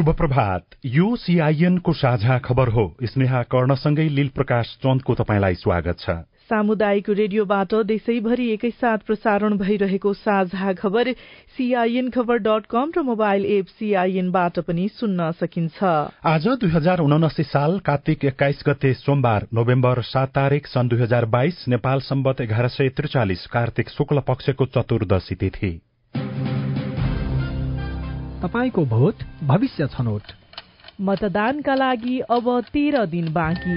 शुभ प्रभात यो सीआईएनको साझा खबर हो। स्नेहा कर्णसँगै लील प्रकाश चन्दको तपाईँलाई स्वागत छ। सामुदायिक रेडियोबाट देशैभरि एकैसाथ प्रसारण भइरहेको साझा खबर सीआईएन खबर डट कम र मोबाइल एप सीआईएनबाट पनि सुन्न सकिन्छ। आज दुई हजार उनासी साल कार्तिक एक्काइस गते सोमबार नोभेम्बर सात तारीक सन् दुई हजार बाइस नेपाल सम्बत एघार सय त्रिचालिस कार्तिक शुक्ल पक्षको चतुर्दशी तिथि। तपाईँको भोट भविष्य छनौट। मतदानका लागि अब तेह्र दिन बाँकी।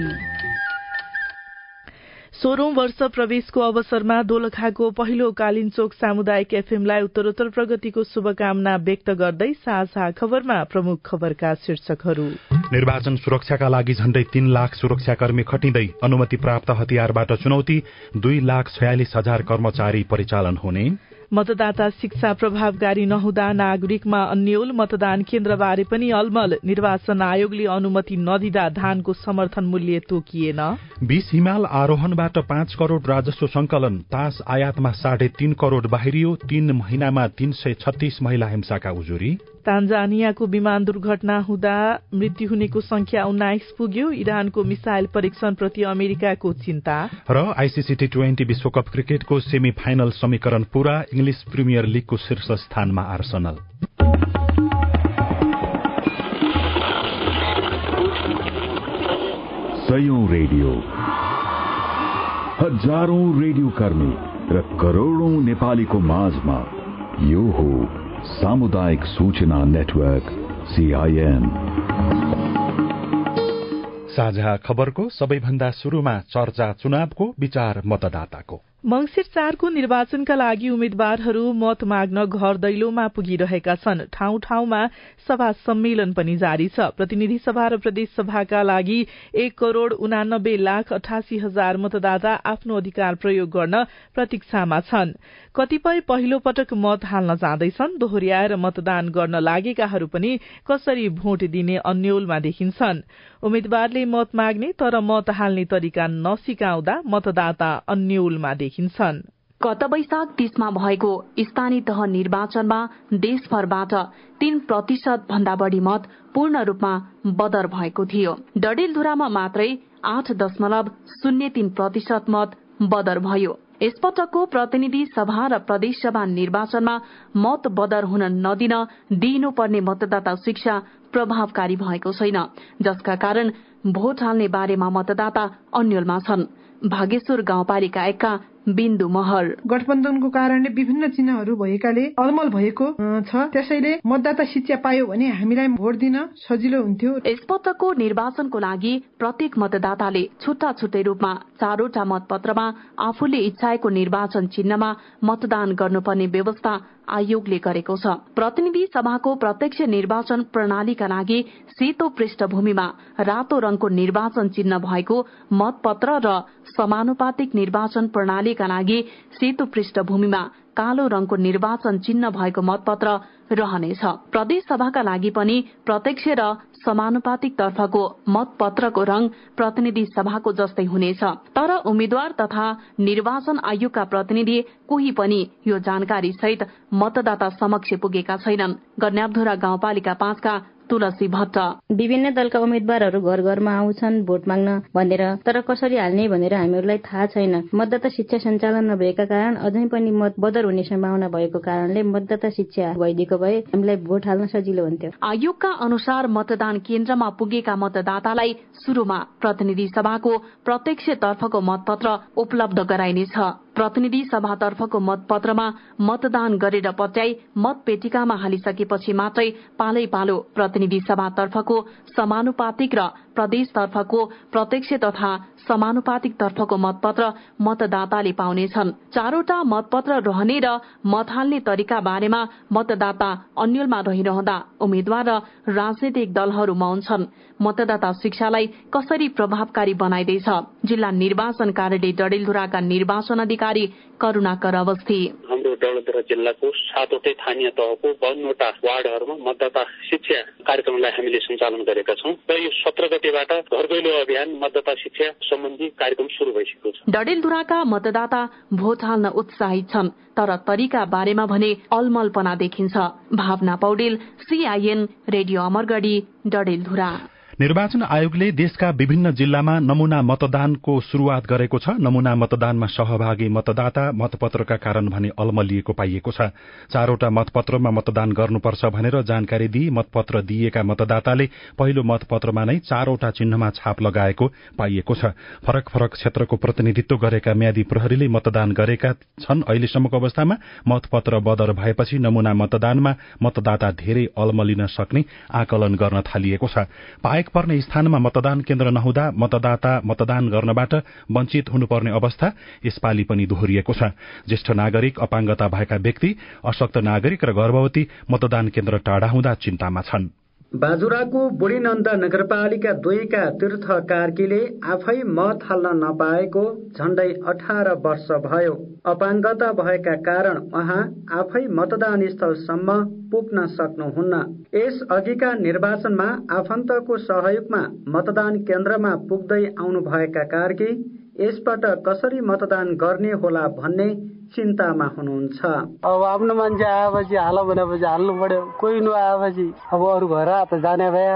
सोह्रौं वर्ष प्रवेशको अवसरमा दोलखाको पहिलो कालिन्चोक सामुदायिक एफएमलाई उत्तरोत्तर प्रगतिको शुभकामना व्यक्त गर्दै साझा खबरमा प्रमुख खबरका शीर्षकहरू। निर्वाचन सुरक्षाका लागि झण्डै तीन लाख सुरक्षाकर्मी खटिँदै अनुमति प्राप्त हतियारबाट चुनौती दुई लाख छयालिस हजार कर्मचारी परिचालन हुने। मतदाता शिक्षा प्रभावकारी नहुँदा नागरिकमा अन्यल मतदान केन्द्रबारे पनि अलमल निर्वाचन आयोगले अनुमति नदिँदा धानको समर्थन मूल्य तोकिएन। बीस हिमाल आरोहणबाट पाँच करोड़ राजस्व संकलन तास आयातमा साढे तीन करोड़ बाहिरियो तीन महिनामा तीन सय छत्तीस महिला हिंसाका उजुरी। तान्जानियाको विमान दुर्घटना हुँदा मृत्यु हुनेको संख्या उन्नाइस पुग्यो इरानको मिसाइल परीक्षण प्रति अमेरिकाको चिन्ता। र आइसिसी टी ट्वेन्टी विश्वकप क्रिकेटको सेमी फाइनल समीकरण पूरा इंग्लिश प्रिमियर लीगको शीर्ष स्थानमा आर्सनल। सयौं रेडियो। हजारौं रेडियो कर्मी र करोड़ौं नेपालीको माझमा यो हो सामुदायिक सूचना नेटवर्क सीआईएन साझा खबरको सबैभन्दा शुरूमा चर्चा चुनावको विचार मतदाताको। मंगिर चारको निर्वाचनका लागि उम्मेद्वारहरू मत माग्न घर दैलोमा पुगिरहेका छन्। ठाउँ ठाउँमा सभा सम्मेलन पनि जारी छ। प्रतिनिधि सभा र प्रदेश सभाका लागि एक करोड़ उनानब्बे लाख अठासी हजार मतदाता आफ्नो अधिकार प्रयोग गर्न प्रतीक्षामा छन्। कतिपय पहिलो पटक मत हाल्न जाँदैछन्। दोहोर्याएर मतदान गर्न लागेकाहरू पनि कसरी भोट दिने अन्यलमा देखिन्छन्। उम्मेद्वारले मत माग्ने तर मत हाल्ने तरिका नसिकाउँदा मतदाता अन्यलमा देखिन्छन्। गत वैशाख तीसमा भएको स्थानीय तह निर्वाचनमा देशभरबाट तीन प्रतिशत भन्दा बढ़ी मत पूर्ण रूपमा बदर भएको थियो। डडेलधुरामा मात्रै आठ दशमलव शून्य तीन प्रतिशत मत बदर भयो। यसपटकको प्रतिनिधि सभा र प्रदेश सभा निर्वाचनमा मत बदर हुन नदिन दिइनुपर्ने मतदाता शिक्षा प्रभावकारी भएको छैन जसका कारण भोट हाल्ने बारेमा मतदाता अन्यलमा छन्। भागेश्वर गाउँपालिका एकका बिन्दु महर गठबन्धनको कारणले विभिन्न चिन्हहरू भएकाले अलमल भएको छ। त्यसैले मतदाता शिक्षा पायो भने हामीलाई भोट दिन सजिलो हुन्थ्यो। यसपटकको निर्वाचनको लागि प्रत्येक मतदाताले छुट्टा छुट्टै रूपमा चारवटा मतपत्रमा आफूले इच्छाएको निर्वाचन चिन्हमा मतदान गर्नुपर्ने व्यवस्था आयोगले गरेको छ। प्रतिनिधि सभाको प्रत्यक्ष निर्वाचन प्रणालीका लागि सेतो पृष्ठभूमिमा रातो रंगको निर्वाचन चिन्ह भएको मतपत्र र समानुपातिक निर्वाचन प्रणालीका लागि सेतो पृष्ठभूमिमा कालो रंगको निर्वाचन चिन्ह भएको मतपत्र रहनेछ। प्रदेश सभाका लागि पनि प्रत्यक्ष र समानुपातिक तर्फको मतपत्रको रंग प्रतिनिधि सभाको जस्तै हुनेछ। तर उम्मेद्वार तथा निर्वाचन आयोगका प्रतिनिधि कोही पनि यो जानकारी सहित मतदाता समक्ष पुगेका छैनन्। गन्याधुरा गाउँपालिका पाँचका तुलसी भट्ट। विभिन्न दलका उम्मेद्वारहरू घर घरमा आउँछन् भोट माग्न भनेर तर कसरी हाल्ने भनेर हामीहरूलाई थाहा छैन। मतदाता शिक्षा सञ्चालन नभएका कारण अझै पनि मत बदर हुने सम्भावना भएको कारणले मतदाता शिक्षा भइदिएको भए हामीलाई भोट हाल्न सजिलो हुन्थ्यो। आयोगका अनुसार मतदान केन्द्रमा पुगेका मतदातालाई शुरूमा प्रतिनिधि सभाको प्रत्यक्ष तर्फको मतपत्र उपलब्ध गराइनेछ। प्रतिनिधि सभातर्फको मतपत्रमा मतदान गरेर पट्याई मतपेटिकामा हालिसकेपछि मात्रै पालै पालो प्रतिनिधि सभातर्फको समानुपातिक र प्रदेशतर्फको प्रत्यक्ष तथा समानुपातिक तर्फको मतपत्र मतदाताले पाउनेछन्। चारवटा मतपत्र रहने र मत हाल्ने तरिका बारेमा मतदाता अन्यलमा रहिरहँदा उम्मेद्वार र राजनैतिक दलहरू मौन छन् मतदाता शिक्षालाई कसरी प्रभावकारी बनाइदैछ? जिल्ला निर्वाचन कार्यालय डडेलधुराका निर्वाचन अधिकारी करूणाकर अवस्थी। डडेलधुरा जिल्लाको सातवटै स्थानीय तहको बाहन्नवटा वार्डहरूमा मतदाता शिक्षा कार्यक्रमलाई हामीले सञ्चालन गरेका छौँ र यो सत्र गतेबाट घर अभियान मतदाता शिक्षा सम्बन्धी कार्यक्रम शुरू भइसकेको छ। डडेलधुराका मतदाता भोट हाल्न उत्साहित छन् तर तरिका बारेमा भने अलमलपना देखिन्छ। Bhawana Paudel CIN radio Amargadhi Dadeldhura. निर्वाचन आयोगले देशका विभिन्न जिल्लामा नमूना मतदानको शुरूआत गरेको छ। नमूना मतदानमा सहभागी मतदाता मतपत्रका कारण भने अल्मलिएको पाइएको छ। चारवटा मतपत्रमा मतदान गर्नुपर्छ भनेर जानकारी दिई मतपत्र दिएका मतदाताले पहिलो मतपत्रमा नै चारवटा चिन्हमा छाप लगाएको पाइएको छ। फरक फरक क्षेत्रको प्रतिनिधित्व गरेका म्यादी प्रहरीले मतदान गरेका छन्। अहिलेसम्मको अवस्थामा मतपत्र बदर भएपछि नमूना मतदानमा मतदाता धेरै अल्मलिन सक्ने आकलन गर्न थालिएको छ। पाएक पर्ने स्थानमा मतदान केन्द्र नहुँदा मतदाता मतदान गर्नबाट वञ्चित हुनुपर्ने अवस्था यसपालि पनि दोहोरिएको छ। ज्येष्ठ नागरिक अपाङ्गता भएका व्यक्ति अशक्त नागरिक र गर्भवती मतदान केन्द्र टाढा हुँदा चिन्तामा छन्। बाजुराको बुढीनन्द नगरपालिका दुईका तीर्थ कार्कीले आफै मत हाल्न नपाएको झण्डै अठार वर्ष भयो। अपाङ्गता भएका कारण उहाँ आफै मतदान स्थलसम्म पुग्न सक्नुहुन्न। यस अघिका निर्वाचनमा आफन्तको सहयोगमा मतदान केन्द्रमा पुग्दै आउनुभएका कार्की यसपटक कसरी मतदान गर्ने होला भन्ने चिन्तामा हुनुहुन्छ। अब आफ्नो मान्छे आएपछि हाल भनेपछि हाल्नु पर्यो। कोही नआएपछि अब अरू घर त जाने भए।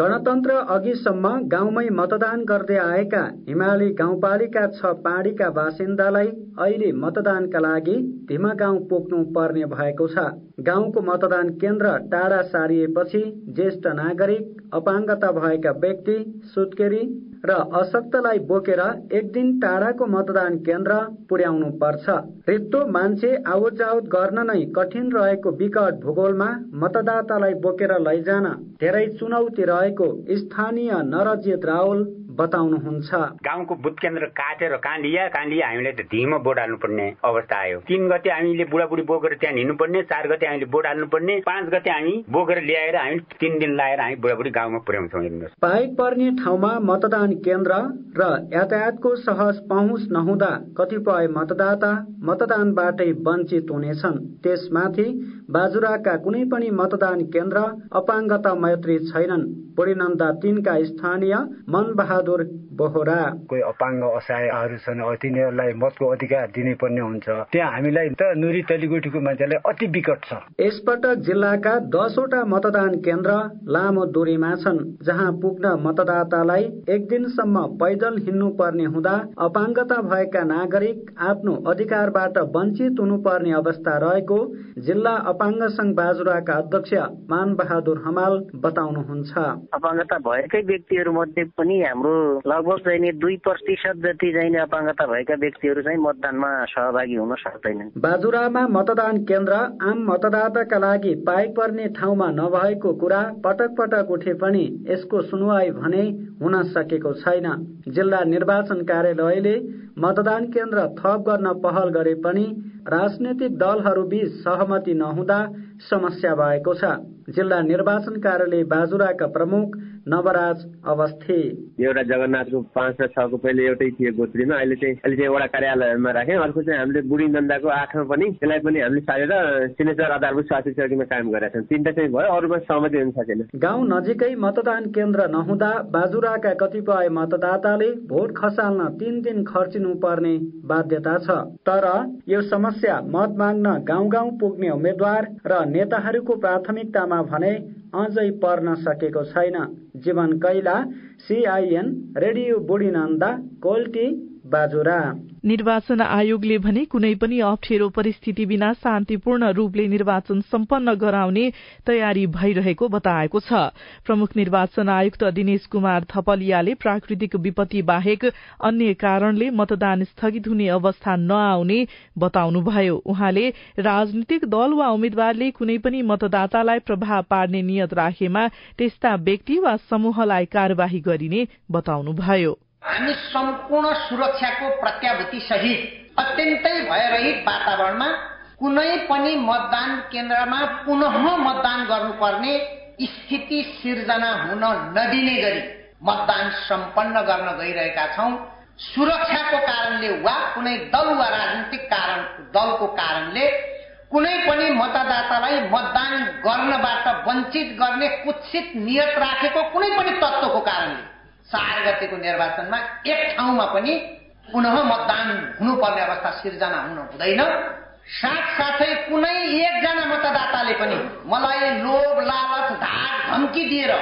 गणतन्त्र अघिसम्म गाउँमै मतदान गर्दै आएका हिमाली गाउँपालिका छ पाडीका बासिन्दालाई अहिले मतदानका लागि धिमा गाउँ पुग्नु पर्ने भएको छ। गाउँको मतदान केन्द्र टाढा सारिएपछि ज्येष्ठ नागरिक अपाङ्गता भएका व्यक्ति सुत्केरी र अशक्तलाई बोकेर एक दिन टाढाको मतदान केन्द्र पुर्याउनु पर्छ। रित्तो मान्छे आवत जावत गर्न नै कठिन रहेको विकट भूगोलमा मतदातालाई बोकेर लैजान। धेरै चुनौती रहेको स्थानीय नरजित रावल बताउनुहुन्छ। गाउँको बुथ केन्द्र काटेर कहाँ लिया कहाँ लिया हामीले त धिमा बोट हाल्नुपर्ने अवस्था आयो। तिन गते हामीले बुढाबुढी बोकेर त्यहाँ हिँड्नुपर्ने चार गते हामीले बोट हाल्नुपर्ने पाँच गते हामी बोकेर ल्याएर हामी तिन दिन लाएर हामी बुढाबुढी गाउँमा पुर्याउँछौँ हेर्नुहोस्। पाइक पर्ने ठाउँमा मतदान केन्द्र र यातायातको सहज पहुँच नहुँदा कतिपय मतदाता मतदानबाटै वञ्चित हुनेछन्। त्यसमाथि बाजुराका कुनै पनि मतदान केन्द्र अपाङ्गता मैत्री छैनन्। बुढीनन्दा तिनका स्थानीय मन बहादुर बोहरा। कोही अपाङ्ग असहायहरू छन् तिनीहरूलाई मतको अधिकार दिनै पर्ने हुन्छ। त्यहाँ हामीलाई त नुरी तलिगुटीको मान्छेलाई अति विकट छ। यसपटक जिल्लाका दसवटा मतदान केन्द्र लामो दूरीमा छन् जहाँ पुग्न मतदातालाई एक दिनसम्म पैदल हिँड्नु पर्ने हुँदा अपाङ्गता भएका नागरिक आफ्नो अधिकारबाट वञ्चित हुनुपर्ने अवस्था रहेको जिल्ला अपाङ्ग संघ बाजुराका अध्यक्ष मान बहादुर हमाल बताउनुहुन्छ। अपाङ्गता भएकै व्यक्तिहरू मध्ये पनि हाम्रो लगभग चाहिँ दुई प्रतिशत जति चाहिँ अपाङ्गता भएका व्यक्तिहरू चाहिँ मतदानमा सहभागी हुन सक्दैनन्। बाजुरामा मतदान केन्द्र आम मतदाताका लागि पाइक पर्ने ठाउँमा नभएको कुरा पटक पटक उठे पनि यसको सुनवाई भने हुन सकेको छैन। जिल्ला निर्वाचन कार्यालयले मतदान केन्द्र थप गर्न पहल गरे पनि राजनैतिक दलहरूबीच सहमति नहुँदा समस्या भएको छ। जिल्ला निर्वाचन कार्यालय बाजुराका प्रमुख नवराज अवस्थी। एउटा जगन्नाथको पाँच र छको पहिले एउटै थियो गोत्रीमा अहिले चाहिँ अहिले चाहिँ एउटा कार्यालयमा राख्यौँ अर्को चाहिँ हामीले बुढी नन्दाको आठमा पनि त्यसलाई पनि हामीले सारेर सिग्नेचर आधारभूत स्वास्थ्य चौकीमा कायम गरेका छौँ। तिनवटा चाहिँ भयो अरूमा सहमति हुन सकेन। गाउँ नजिकै मतदान केन्द्र नहुँदा बाजुराका कतिपय मतदाताले भोट खसाल्न तीन दिन खर्चिनु पर्ने बाध्यता छ। तर यो समस्या मत माग्न गाउँ गाउँ पुग्ने उम्मेद्वार र नेताहरूको प्राथमिकतामा भने अझै पर्न सकेको छैन। जीवन कैला सीआईएन रेडियो बुढी नन्दा कोल्टी बाजुरा। निर्वाचन आयोगले भने कुनै पनि अप्ठ्यारो परिस्थिति बिना शान्तिपूर्ण रूपले निर्वाचन सम्पन्न गराउने तयारी भइरहेको बताएको छ। प्रमुख निर्वाचन आयुक्त दिनेश कुमार थपलियाले प्राकृतिक विपत्ति बाहेक अन्य कारणले मतदान स्थगित हुने अवस्था नआउने बताउनुभयो। उहाँले राजनीतिक दल वा उम्मेद्वारले कुनै पनि मतदातालाई प्रभाव पार्ने नियत राखेमा त्यस्ता व्यक्ति वा समूहलाई कार्यवाही गरिने बताउनुभयो। हामी सम्पूर्ण सुरक्षाको प्रत्याभूति सहित अत्यन्तै भयरहित वातावरणमा कुनै पनि मतदान केन्द्रमा पुनः मतदान गर्नुपर्ने स्थिति सिर्जना हुन नदिने गरी मतदान सम्पन्न गर्न गइरहेका छौं। सुरक्षाको कारणले वा कुनै दल वा राजनीतिक कारण दलको कारणले कुनै पनि मतदातालाई मतदान गर्नबाट वञ्चित गर्ने कुत्सित नियत राखेको कुनै पनि तत्वको कारणले चार गतेको निर्वाचनमा एक ठाउँमा पनि पुनः मतदान हुनुपर्ने अवस्था सिर्जना हुन हुँदैन साथसाथै कुनै एकजना मतदाताले पनि मलाई लोभ लालच धाक धम्की दिएर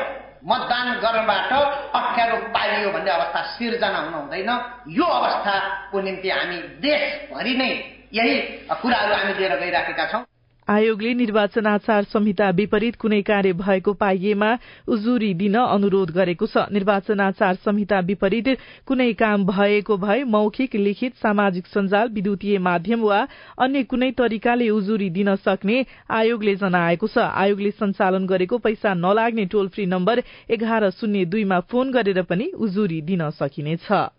मतदान गर्नबाट अप्ठ्यारो पाइयो भन्ने अवस्था सिर्जना हुन हुँदैन यो अवस्थाको निम्ति हामी देशभरि नै यही कुराहरू हामी लिएर गइराखेका छौं। आयोगले निर्वाचन आचार संहिता विपरीत कुनै कार्य भएको पाइएमा उजुरी दिन अनुरोध गरेको छ। निर्वाचन आचार संहिता विपरीत कुनै काम भएको भए मौखिक लिखित सामाजिक सञ्जाल विद्युतीय माध्यम वा अन्य कुनै तरिकाले उजुरी दिन सक्ने आयोगले जनाएको छ। आयोगले सञ्चालन गरेको पैसा नलाग्ने टोल फ्री नम्बर एघार शून्य दुईमा फोन गरेर पनि उजुरी दिन सकिनेछ।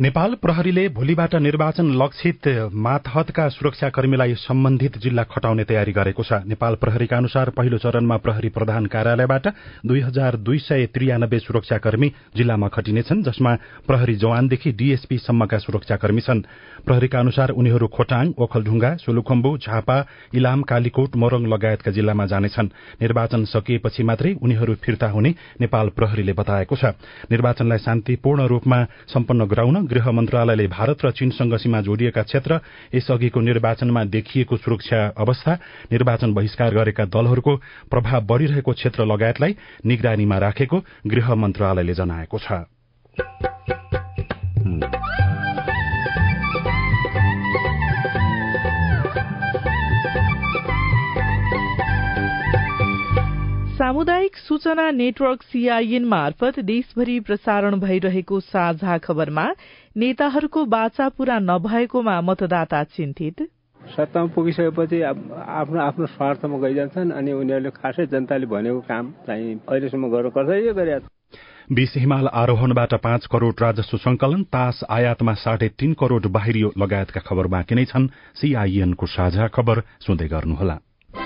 नेपाल प्रहरीले भोलिबाट निर्वाचन लक्षित मातहतका सुरक्षाकर्मीलाई सम्बन्धित जिल्ला खटाउने तयारी गरेको छ। नेपाल प्रहरीका अनुसार पहिलो चरणमा प्रहरी प्रधान कार्यालयबाट दुई हजार दुई सय त्रियानब्बे सुरक्षाकर्मी जिल्लामा खटिनेछन् जसमा प्रहरी जवानदेखि डीएसपी सम्मका सुरक्षाकर्मी छन्। प्रहरीका अनुसार उनीहरू खोटाङ ओखलढुङ्गा सोलुखम्बु झापा इलाम कालीकोट मोरङ लगायतका जिल्लामा जानेछन्। निर्वाचन सकिएपछि मात्रै उनीहरू फिर्ता हुने नेपाल प्रहरीले बताएको छ। निर्वाचनलाई शान्तिपूर्ण रूपमा सम्पन्न गराउन गृह मन्त्रालयले भारत र चीनसँग सीमा जोडिएका क्षेत्र यसअघिको निर्वाचनमा देखिएको सुरक्षा अवस्था निर्वाचन बहिष्कार गरेका दलहरूको प्रभाव बढ़िरहेको क्षेत्र लगायतलाई निगरानीमा राखेको गृह मन्त्रालयले जनाएको छ। सामुदायिक सूचना नेटवर्क सीआईएन मार्फत देशभरि प्रसारण भइरहेको साझा खबरमा नेताहरूको बाचा पूरा नभएकोमा मतदाता चिन्तित। सत्तामा पुगिसकेपछि आफ्नो आफ्नो स्वार्थमा गइजान्छन् अनि उनीहरूले खासै जनताले भनेको काम चाहिँ अहिलेसम्म गर्नु कसैले गरेका विष हिमाल आरोहणबाट पाँच करोड़ राजस्व संकलन तास आयातमा साढे तीन करोड़ बाहिरियो लगायतका खबर बाँकी नै छन्। सीआईएनको साझा खबर सुन्दै गर्नुहोला।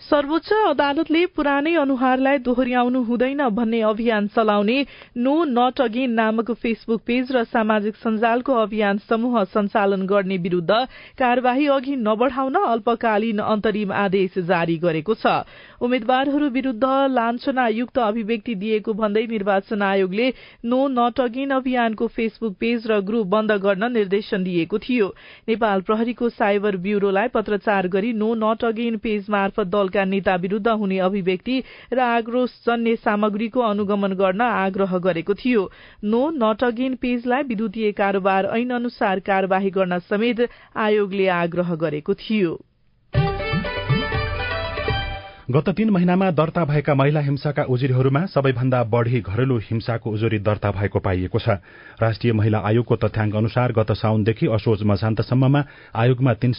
सर्वोच्च अदालतले पुरानै अनुहारलाई दोहोर्याउनु हुँदैन भन्ने अभियान चलाउने नो नट अगेन नामक फेसबुक पेज र सामाजिक सञ्जालको अभियान समूह सञ्चालन गर्ने विरूद्ध कार्यवाही अघि नबढ़ाउन अल्पकालीन अन्तरिम आदेश जारी गरेको छ। उम्मेद्वारहरू विरूद्ध लान्छनायुक्त अभिव्यक्ति दिएको भन्दै निर्वाचन आयोगले नो नट अगेन अभियानको फेसबुक पेज र ग्रुप बन्द गर्न निर्देशन दिएको थियो। नेपाल प्रहरीको साइबर ब्यूरोलाई पत्रचार गरी नो नट अगेन पेज मार्फत दलका नेता विरूद्ध हुने अभिव्यक्ति र आक्रोशजन्य सामग्रीको अनुगमन गर्न आग्रह गरेको थियो। नो नट अगेन पेजलाई विद्युतीय कारोबार ऐन अनुसार कार्यवाही गर्न समेत आयोगले आग्रह गरेको थियो। गत तीन महिनामा दर्ता भएका महिला हिंसाका उजुरीहरूमा सबैभन्दा बढ़ी घरेलु हिंसाको उजुरी दर्ता भएको पाइएको छ। राष्ट्रिय महिला आयोगको तथ्याङ्क अनुसार गत साउनदेखि असोज मसान्तसम्ममा आयोगमा तीन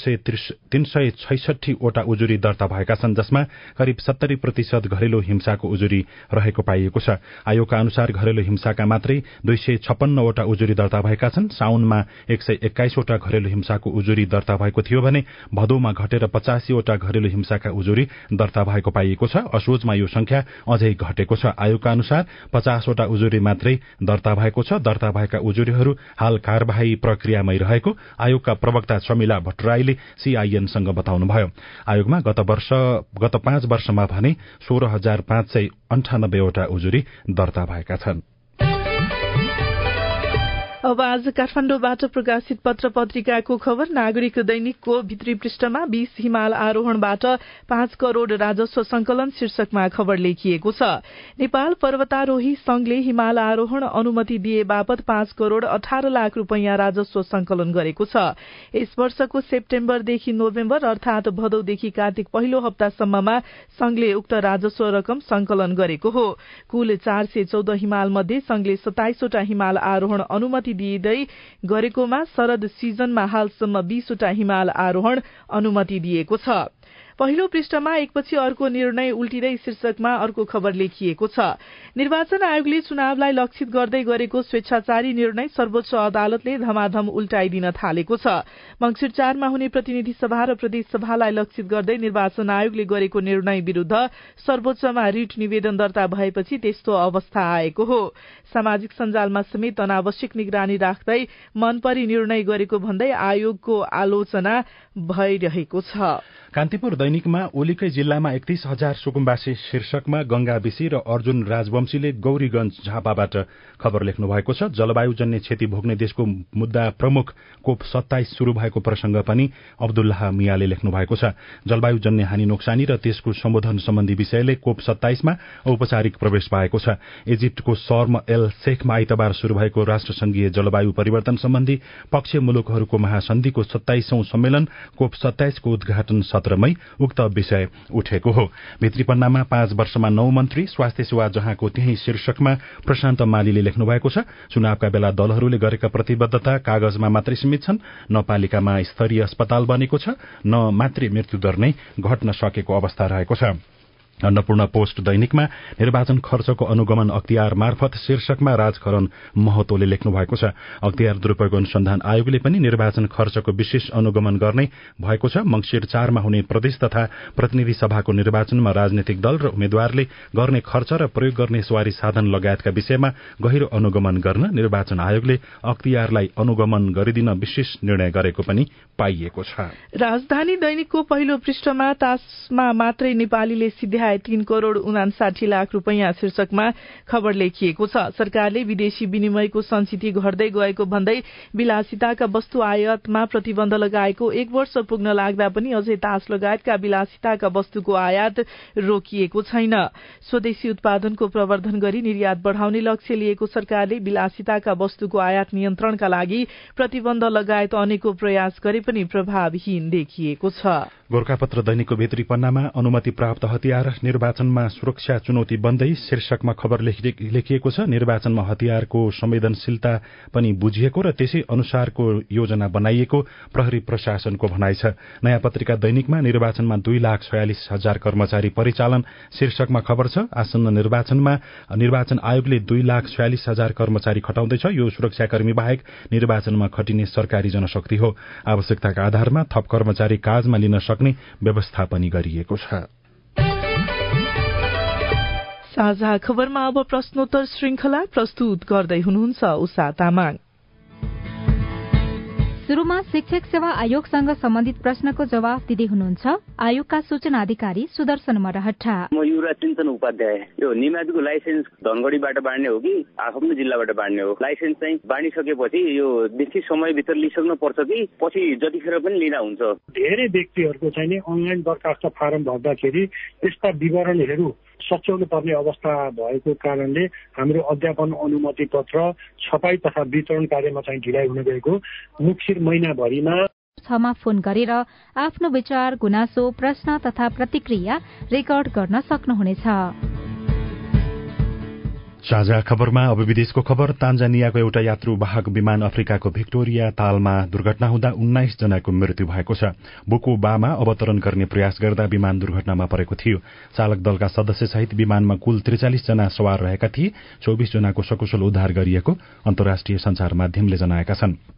सय छैसठीवटा उजुरी दर्ता भएका छन् जसमा करिब सत्तरी प्रतिशत घरेलु हिंसाको उजुरी रहेको पाइएको छ। आयोगका अनुसार घरेलु हिंसाका मात्रै दुई सय छप्पन्नवटा उजुरी दर्ता भएका छन्। साउनमा एक सय एक्काइसवटा घरेलु हिंसाको उजुरी दर्ता भएको थियो भने भदौमा घटेर पचासीवटा घरेलु हिंसाका उजुरी दर्ता भएको पाइएको छ। असोजमा यो संख्या अझै घटेको छ। आयोगका अनुसार पचासवटा उजुरी मात्रै दर्ता भएको छ। दर्ता भएका उजुरीहरू हाल कार्यवाही प्रक्रियामै रहेको आयोगका प्रवक्ता शमिला भट्टराईले सीआईएनसँग बताउनुभयो। आयोगमा गत वर्ष गत पाँच वर्षमा भने सोह्र हजार पाँच सय अन्ठानब्बेवटा उजुरी दर्ता भएका छन्। अब आज काठमाडौँबाट प्रकाशित पत्र पत्रिकाको खबर नागरिक दैनिकको भित्री पृष्ठमा बीस हिमाल आरोहणबाट पाँच करोड़ राजस्व संकलन शीर्षकमा खबर लेखिएको छ। नेपाल पर्वतारोही संघले हिमाल आरोहण अनुमति दिए बापत पाँच करोड़ अठार लाख रूपियाँ राजस्व संकलन गरेको छ। यस वर्षको सेप्टेम्बरदेखि नोभेम्बर अर्थात भदौदेखि कार्तिक पहिलो हप्तासम्ममा संघले उक्त राजस्व रकम संकलन गरेको हो। कुल चार सय चौध हिमाल मध्ये संघले सताइसवटा हिमाल आरोहण अनुमति दिँदै गरेकोमा शरद सिजनमा हालसम्म बीसवटा हिमाल आरोहण अनुमति दिएको छ। पहिलो पृष्ठमा एकपछि अर्को निर्णय उल्टिँदै शीर्षकमा अर्को खबर लेखिएको छ। निर्वाचन आयोगले चुनावलाई लक्षित गर्दै गरेको स्वेच्छाचारी निर्णय सर्वोच्च अदालतले धमाधम उल्टाइदिन थालेको छ। मंगिर चारमा हुने प्रतिनिधि सभा र प्रदेश सभालाई लक्षित गर्दै निर्वाचन आयोगले गरेको निर्णय विरूद्ध सर्वोच्चमा रिट निवेदन दर्ता भएपछि त्यस्तो अवस्था आएको हो। सामाजिक सञ्जालमा समेत अनावश्यक निगरानी राख्दै मनपरी निर्णय गरेको भन्दै आयोगको आलोचना भइरहेको छ। दैनिकमा ओलीकै जिल्लामा एकतीस हजार सुकुम्बासी शीर्षकमा गंगा बिसी र अर्जुन राजवंशीले गौरीगंज झापाबाट खबर लेख्नु भएको छ। जलवायुजन्य क्षति भोग्ने देशको मुद्दा प्रमुख कोप सत्ताइस शुरू भएको प्रसंग पनि अब्दुल्लाह मियाले लेख्नु भएको छ। जलवायुजन्य हानि नोक्सानी र त्यसको सम्बोधन सम्बन्धी विषयले कोप सत्ताइसमा औपचारिक प्रवेश पाएको छ। इजिप्टको शर्म एल शेखमा आइतबार शुरू भएको राष्ट्रसंघीय जलवायु परिवर्तन सम्बन्धी पक्ष मुलुकहरूको महासन्धिको सत्ताइसौं सम्मेलन कोप सत्ताइसको उद्घाटन सत्रमै उक्त विषय उठेको हो। भित्रीपन्नामा पाँच वर्षमा नौ मन्त्री स्वास्थ्य सेवा जहाँको त्यही शीर्षकमा प्रशान्त मालीले लेख्नु भएको छ चुनावका बेला दलहरूले गरेका प्रतिबद्धता कागजमा मात्रै सीमित छन् न पालिकामा स्तरीय अस्पताल बनेको छ न मातृ मृत्युदर नै घट्न सकेको अवस्था रहेको छ। अन्नपूर्ण पोस्ट दैनिकमा निर्वाचन खर्चको अनुगमन अख्तियार मार्फत शीर्षकमा राजकरण महतोले लेख्नु भएको छ। अख्तियार दुरूपयोग अनुसन्धान आयोगले पनि निर्वाचन खर्चको विशेष अनुगमन गर्ने भएको छ। मंगिर चारमा हुने प्रदेश तथा प्रतिनिधि सभाको निर्वाचनमा राजनैतिक दल र उम्मेद्वारले गर्ने खर्च र प्रयोग गर्ने सवारी साधन लगायतका विषयमा गहिरो अनुगमन गर्न निर्वाचन आयोगले अख्तियारलाई अनुगमन गरिदिन विशेष निर्णय गरेको पनि पाइएको छ। राजधानी दैनिकको पहिलो पृष्ठमा तासमा मात्रै नेपालीले सिद्ध्या आए तीन करोड़ उनासाठी लाख रूपियाँ शीर्षकमा खबर लेखिएको छ। सरकारले विदेशी विनिमयको संस्थिति घट्दै गएको भन्दै विलासिताका वस्तु आयातमा प्रतिबन्ध लगाएको एक वर्ष पुग्न लाग्दा पनि अझै तास लगायतका विलासिताका वस्तुको आयात रोकिएको छैन। स्वदेशी उत्पादनको प्रवर्धन गरी निर्यात बढ़ाउने लक्ष्य लिएको सरकारले विलासिताका वस्तुको आयात नियन्त्रणका लागि प्रतिबन्ध लगायत अनेकौं प्रयास गरे पनि प्रभावहीन देखिएको छ। गोर्खापत्र दैनिकको भित्री पन्नामा अनुमति प्राप्त हतियार निर्वाचनमा सुरक्षा चुनौती बन्दै शीर्षकमा खबर लेखिएको छ निर्वाचनमा हतियारको संवेदनशीलता पनि बुझिएको र त्यसै अनुसारको योजना बनाइएको प्रहरी प्रशासनको भनाइ छ। नयाँ पत्रिका दैनिकमा निर्वाचनमा दुई लाख छयालिस हजार कर्मचारी परिचालन शीर्षकमा खबर छ आसन्न निर्वाचनमा निर्वाचन आयोगले दुई लाख छयालिस हजार कर्मचारी खटाउँदैछ। यो सुरक्षाकर्मी बाहेक निर्वाचनमा खटिने सरकारी जनशक्ति हो। आवश्यकताका आधारमा थप कर्मचारी काजमा लिन सक्ने व्यवस्था पनि गरिएको छ। साझा खबरमा अब प्रश्नोत्तर श्रृंखला प्रस्तुत गर्दै हुनुहुन्छ उषा तामाङ। शुरूमा शिक्षक सेवा आयोगसँग सम्बन्धित प्रश्नको जवाब दिँदै हुनुहुन्छ। आयोगका सूचना अधिकारी सुदर्शन मरहटा म युवराज चिन्तन उपाध्याय। यो निमाविको लाइसेन्स धनगढीबाट बाँड्ने हो कि आफ्नो जिल्लाबाट बाँड्ने हो? लाइसेन्स चाहिँ बाँडिसकेपछि यो निश्चित समयभित्र लिइसक्नु पर्छ कि पछि जतिखेर पनि लिँदा हुन्छ? धेरै व्यक्तिहरूको चाहिँ नि अनलाइन दरखास्त फारम भर्दाखेरि यस्ता विवरणहरू सच्याउनु पर्ने अवस्था भएको कारणले हाम्रो अध्यापन अनुमति पत्र छपाई तथा वितरण कार्यमा चाहिँ ढिलाइ हुन गएको। मुक्सिर महिनाभरिमा छमा फोन गरेर आफ्नो विचार गुनासो प्रश्न तथा प्रतिक्रिया रेकर्ड गर्न सक्नुहुनेछ। साझा खबरमा अब विदेशको खबर। तान्जानियाको एउटा यात्रु वाहक विमान अफ्रिकाको भिक्टोरिया तालमा दुर्घटना हुँदा उन्नाइस जनाको मृत्यु भएको छ। बोकोबामा अवतरण गर्ने प्रयास गर्दा विमान दुर्घटनामा परेको थियो। चालक दलका सदस्य सहित विमानमा कुल त्रिचालिस जना सवार रहेका थिए। चौबिस जनाको सकुशल उद्धार गरिएको अन्तर्राष्ट्रिय संचार माध्यमले जनाएका छन्।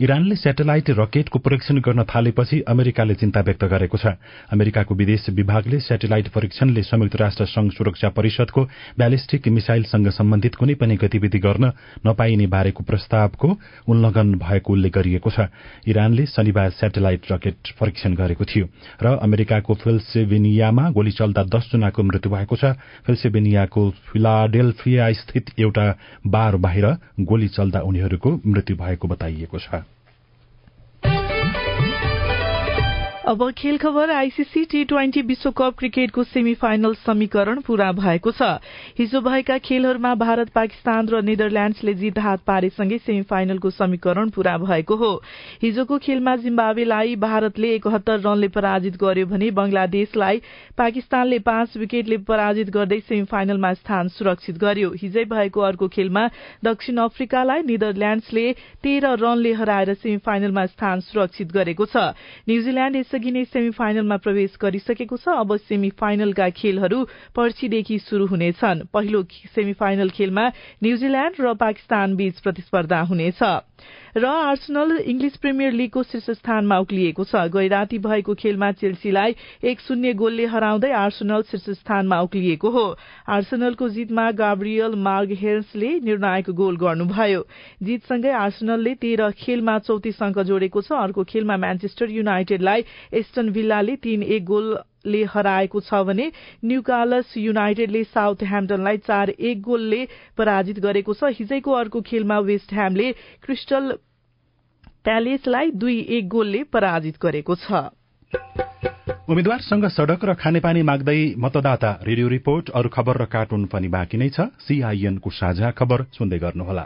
इरानले सेटेलाइट रकेटको परीक्षण गर्न थालेपछि अमेरिकाले चिन्ता व्यक्त गरेको छ। अमेरिकाको विदेश विभागले सेटेलाइट परीक्षणले संयुक्त राष्ट्र संघ सुरक्षा परिषदको ब्यालिस्टिक मिसाइलसँग सम्बन्धित कुनै पनि गतिविधि गर्न नपाइने बारेको प्रस्तावको उल्लंघन भएको उल्लेख गरिएको छ। इरानले शनिबार सेटेलाइट रकेट परीक्षण गरेको थियो र अमेरिकाको फिल्सेभेनियामा गोली चल्दा दस जनाको मृत्यु भएको छ। फिल्सेभेनियाको फिलाडेल्फिया स्थित एउटा बार बाहिर गोली चल्दा उनीहरूको मृत्यु भएको बताइएको छ। अब खेल खबर आईसीसी टी ट्वेन्टी विश्वकप क्रिकेटको सेमी फाइनल समीकरण पूरा भएको छ। हिजो भएका खेलहरूमा भारत पाकिस्तान र नेदरल्याण्ड्सले जित हात पारेसँगै सेमी फाइनलको समीकरण पूरा भएको हो। हिजोको खेलमा जिम्बावेलाई भारतले एकहत्तर रनले पराजित गर्यो भने बंगलादेशलाई पाकिस्तानले पाँच विकेटले पराजित गर्दै सेमी फाइनलमा स्थान सुरक्षित गर्यो। हिजै भएको अर्को खेलमा दक्षिण अफ्रिकालाई नेदरल्याण्ड्सले तेह्र रनले हराएर सेमी फाइनलमा स्थान सुरक्षित गरेको छ। यसअघि नै सेमी फाइनलमा प्रवेश गरिसकेको छ अब सेमी फाइनलका खेलहरू पर्सीदेखि शुरू हुनेछन्। पहिलो सेमी फाइनल खेलमा न्यूजील्याण्ड र पाकिस्तान बीच प्रतिस्पर्धा हुनेछ। र आर्सनल इङ्ग्लिस प्रिमियर लीगको शीर्ष स्थानमा उक्लिएको छ। गैराती भएको खेलमा चेल्सीलाई एक शून्य गोलले हराउँदै आर्सनल शीर्ष स्थानमा उक्लिएको हो। आर्सनलको जितमा गाब्रियल मार्ग हेर्सले निर्णायक गोल गर्नुभयो। जितसँगै आर्सनलले तेह्र खेलमा चौतिस अङ्क जोडेको छ। अर्को खेलमा म्यान्चेस्टर युनाइटेडलाई एस्टन भिल्लाले तीन एक गोल ले हराएको छ भने न्यूकालस युनाइटेडले साउथ ह्याम्पटनलाई चार एक गोलले पराजित गरेको छ। हिजैको अर्को खेलमा वेस्ट ह्यामले क्रिस्टल प्यालेसलाई दुई एक गोलले पराजित गरेको छ। उम्मेद्वारसँग सड़क र खानेपानी माग्दै मतदाता रेडियो रिपोर्ट अरू खबर र कार्टुन पनि बाँकी नै छ। सीआईएनको साझा खबर सुन्दै गर्नुहोला।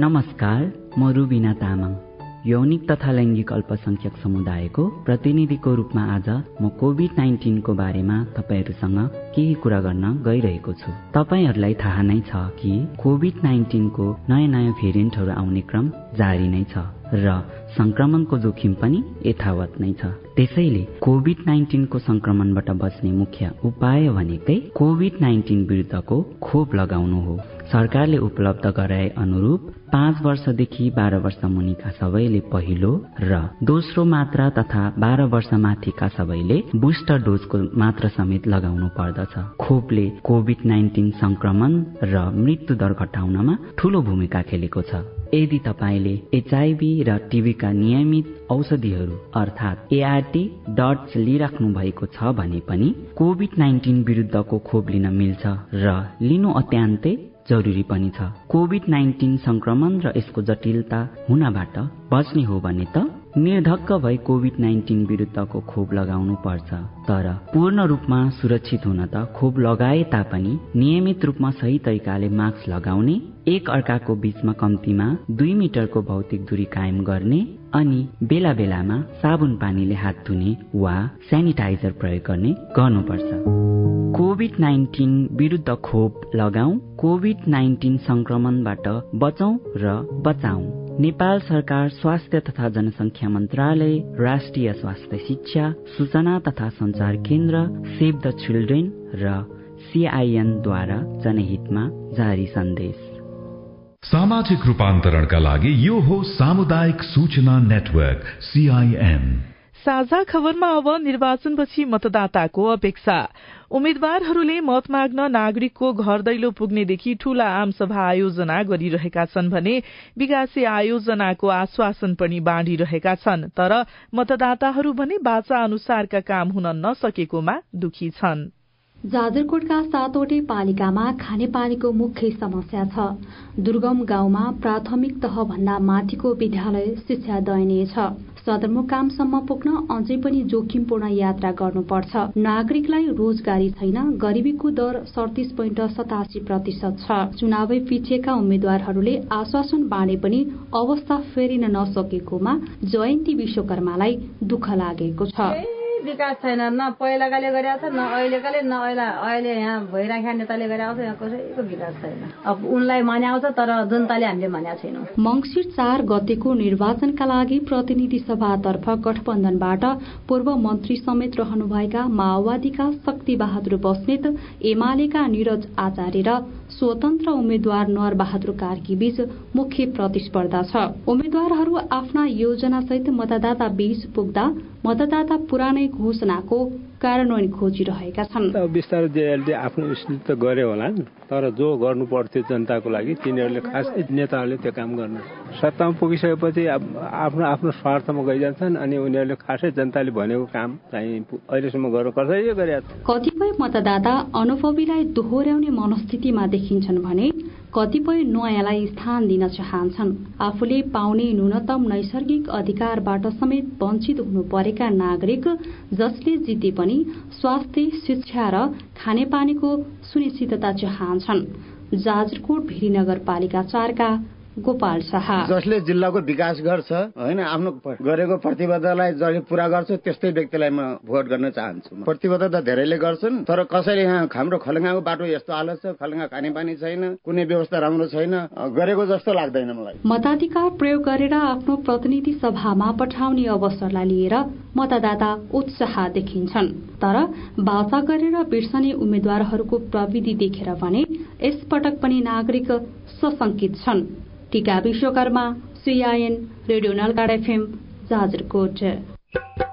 नमस्कार म रुबिना तामाङ। यौनिक तथा लैङ्गिक अल्पसंख्यक समुदायको प्रतिनिधिको रूपमा आज म कोभिड नाइन्टिनको बारेमा तपाईँहरूसँग केही कुरा गर्न गइरहेको छु। तपाईँहरूलाई थाहा नै छ कि कोभिड नाइन्टिनको नयाँ नयाँ भेरिएन्टहरू आउने क्रम जारी नै छ र संक्रमणको जोखिम पनि यथावत नै छ। त्यसैले कोभिड नाइन्टिनको संक्रमणबाट बच्ने मुख्य उपाय भनेकै कोभिड नाइन्टिन विरुद्धको खोप लगाउनु हो। सरकारले उपलब्ध गराए अनुरूप पाँच वर्षदेखि बाह्र वर्ष मुनिका सबैले पहिलो र दोस्रो मात्रा तथा बाह्र वर्ष माथिका सबैले बुस्टर डोजको मात्रा समेत लगाउनु पर्दछ। खोपले कोभिड नाइन्टिन संक्रमण र मृत्यु दर घटाउनमा ठूलो भूमिका खेलेको छ। यदि तपाईँले एचआईभी र टिभीका नियमित औषधिहरू अर्थात् एआरटी डट्स लिइराख्नु भएको छ भने पनि कोभिड नाइन्टिन विरुद्धको खोप लिन मिल्छ र लिनु अत्यान्तै जरुरी पनि छ। कोभिड नाइन्टिन संक्रमण र यसको जटिलता हुनबाट बच्ने हो भने त निर्धक्क भई कोभिड नाइन्टिन विरुद्धको खोप लगाउनु पर्छ। तर पूर्ण रूपमा सुरक्षित हुन त खोप लगाए तापनि नियमित रूपमा सही तरिकाले मास्क लगाउने एक अर्काको बीचमा कम्तीमा दुई मिटरको भौतिक दूरी कायम गर्ने अनि बेला बेलामा साबुन पानीले हात धुने वा सेनिटाइजर प्रयोग गर्ने गर्नुपर्छ। कोभिड नाइन्टिन विरुद्ध खोप लगाऊ कोभिड नाइन्टिन संक्रमणबाट बचौं र बचाऊ। नेपाल सरकार स्वास्थ्य तथा जनसंख्या मन्त्रालय राष्ट्रिय स्वास्थ्य शिक्षा सूचना तथा संचार केन्द्र सेभ द चिल्ड्रेन र सिआइएनद्वारा जनहितमा जारी सन्देश। सामाजिक रूपान्तरणका लागि यो हो सामुदायिक सूचना नेटवर्क सीआईएन साझा खबरमा अब निर्वाचनपछि मतदाताको अपेक्षा। उम्मेद्वारहरूले मत माग्न नागरिकको घर दैलो पुग्नेदेखि ठूला आमसभा आयोजना गरिरहेका छन् भने विकासी आयोजनाको आश्वासन पनि बाँडिरहेका छन् तर मतदाताहरू भने बाचा अनुसारका काम हुन नसकेकोमा दुखी छन्। जाजरकोटका सातवटै पालिकामा खानेपानीको मुख्य समस्या छ। दुर्गम गाउँमा प्राथमिक तह भन्दा माथिको विद्यालय शिक्षा दयनीय छ। सदरमुकामसम्म पुग्न अझै पनि जोखिमपूर्ण यात्रा गर्नुपर्छ। नागरिकलाई रोजगारी छैन गरिबीको दर सडतिस पोइन्ट सतासी प्रतिशत छ। चुनावै पिछेका उम्मेद्वारहरूले आश्वासन बाँडे पनि अवस्था फेरिन नसकेकोमा जयन्ती विश्वकर्मालाई दुःख लागेको छ। विकास छैन न पहिलाकाले गरिरहेको छ न अहिलेकाले न अहिले अहिले यहाँ भइराखेका नेताले गरिरहेको छ यहाँ कसैको विकास छैन। अब उनलाई मान्याउँछ तर जनताले हामीले मान्या छैनौँ। मङ्सिर चार गतेको निर्वाचनका लागि प्रतिनिधि सभातर्फ गठबन्धनबाट पूर्व मन्त्री समेत रहनुभएका माओवादीका शक्ति बहादुर बस्नेत एमालेका निरज आचार्य र स्वतन्त्र उम्मेद्वार नर बहादुर कार्की बीच मुख्य प्रतिस्पर्धा छ। उम्मेद्वारहरू आफ्ना योजनासहित मतदाता बीच पुग्दा मतदाता पुरानै घोषणाको कार्यान्वयन खोजिरहेका छन्। बिस्तारै जेएलडी आफ्नो स्थिति त गरे होला तर जो गर्नु पर्थ्यो जनताको लागि तिनीहरूले खास नेताहरूले त्यो काम गर्न सत्तामा पुगिसकेपछि आफ्नो आफ्नो स्वार्थमा गइजान्छन् अनि उनीहरूले खासै जनताले भनेको काम चाहिँ अहिलेसम्म गर्नु कसैले गरे कतिपय मतदाता अनुभवीलाई दोहोर्याउने मनस्थितिमा देखिन्छन् भने कतिपय नयाँलाई स्थान दिन चाहन्छन्। आफूले पाउने न्यूनतम नैसर्गिक अधिकारबाट समेत वञ्चित हुनु परेका नागरिक जसले जिते पनि स्वास्थ्य शिक्षा र खानेपानीको सुनिश्चितता चाहन्छन्। जाजरकोट भिरी नगरपालिका चारका गोपाल शाह। जसले जिल्लाको विकास गर्छ होइन आफ्नो गरेको प्रतिबद्धतालाई जसले पूरा गर्छ त्यस्तै व्यक्तिलाई म भोट गर्न चाहन्छु प्रतिबद्धता धेरैले गर्छन् तर कसैले यहाँ हाम्रो खलङ्गाको बाटो यस्तो हालत छ खलङ्गा खानेपानी छैन कुनै व्यवस्था राम्रो छैन गरेको जस्तो लाग्दैन मलाई। मताधिकार प्रयोग गरेर आफ्नो प्रतिनिधि सभामा पठाउने अवसरलाई लिएर मतदाता उत्साह देखिन्छन्। तर बाचा गरेर बिर्सने उम्मेद्वारहरूको प्रविधि देखेर भने यसपटक पनि नागरिक सशंकित छन्। Tika Bishwakarma CIN radio Nalgad FM Jajarkot.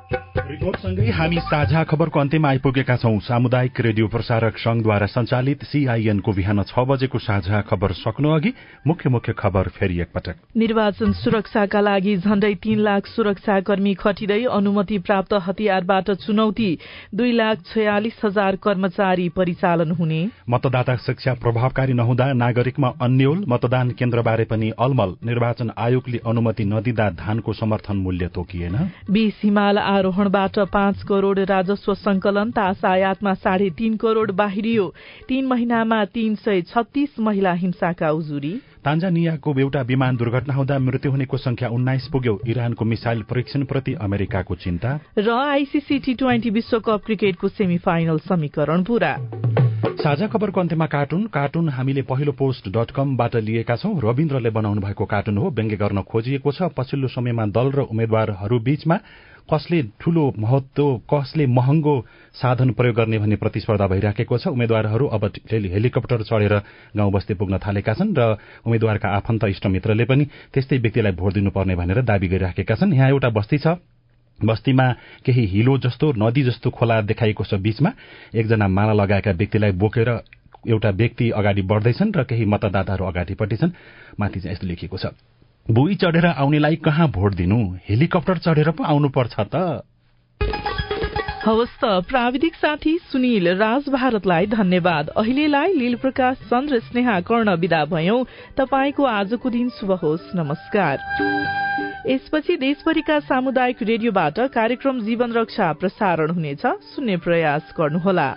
रिपोर्टसँगै हामी साझा खबरको अन्त्यमा आइपुगेका छौं। सामुदायिक रेडियो प्रसारक संघद्वारा संचालित सीआईएनको बिहान छ बजेको साझा खबर सक्नु अघि मुख्य मुख्य खबर फेरि एकपटक। निर्वाचन सुरक्षाका लागि झण्डै तीन लाख सुरक्षाकर्मी खटिँदै अनुमति प्राप्त हतियारबाट चुनौती दुई लाख छयालिस हजार कर्मचारी परिचालन हुने। मतदाता शिक्षा प्रभावकारी नहुँदा नागरिकमा अन्यल मतदान केन्द्रबारे पनि अलमल। निर्वाचन आयोगले अनुमति नदिँदा धानको समर्थन मूल्य तोकिएन। हिमाल आरोहणबाट पाँच करोड़ राजस्व संकलन तास आयातमा साढे तीन करोड़ बाहिरियो। तीन महिनामा तीन सय छत्तीस महिला हिंसाका उजुरी। तान्जानियाको एउटा विमान दुर्घटना हुँदा मृत्यु हुनेको संख्या उन्नाइस पुग्यो। इरानको मिसाइल परीक्षणप्रति अमेरिकाको चिन्ता। र आइसिसी टी ट्वेन्टी विश्वकप क्रिकेटको सेमी फाइनल समीकरण पूरा। साझा खबरको अन्त्यमा कार्टुन। कार्टुन हामीले पहिलो पोस्ट डट कमबाट लिएका छौं। रविन्द्रले बनाउनु भएको कार्टुन हो। व्यङ्ग्य गर्न खोजिएको छ। पछिल्लो समयमा दल र उम्मेद्वारहरू बीचमा कसले ठूलो महत्व कसले महँगो साधन प्रयोग गर्ने भन्ने प्रतिस्पर्धा भइराखेको छ। उम्मेद्वारहरू अब हेलिकप्टर चढेर गाउँ बस्ती पुग्न थालेका छन् र उम्मेद्वारका आफन्त इष्टमित्रले पनि त्यस्तै व्यक्तिलाई भोट दिनुपर्ने भनेर दावी गरिराखेका छन्। यहाँ एउटा बस्ती छ। बस्तीमा केही हिलो जस्तो नदी जस्तो खोला देखाइएको छ बीचमा। एकजना माला लगाएका व्यक्तिलाई बोकेर एउटा व्यक्ति अगाडि बढ्दैछन् र केही मतदाताहरू अगाडिपट्टि छन्। माथि चाहिँ यस्तो लेखिएको छ। भुइँ चढेर आउनेलाई कहाँ भोट दिनु? हेलिकप्टर चढेर पो आउनुपर्छ त। हवस् त प्राविधिक साथी सुनिल राज भारतलाई धन्यवाद। अहिलेलाई लील प्रकाश चन्द्र स्नेहा कर्ण विदा भयौं। तपाईँको आजको दिन शुभ होस्। नमस्कार। यसपछि देशभरिका सामुदायिक रेडियोबाट कार्यक्रम जीवन रक्षा प्रसारण हुनेछ। सुन्ने प्रयास गर्नुहोला।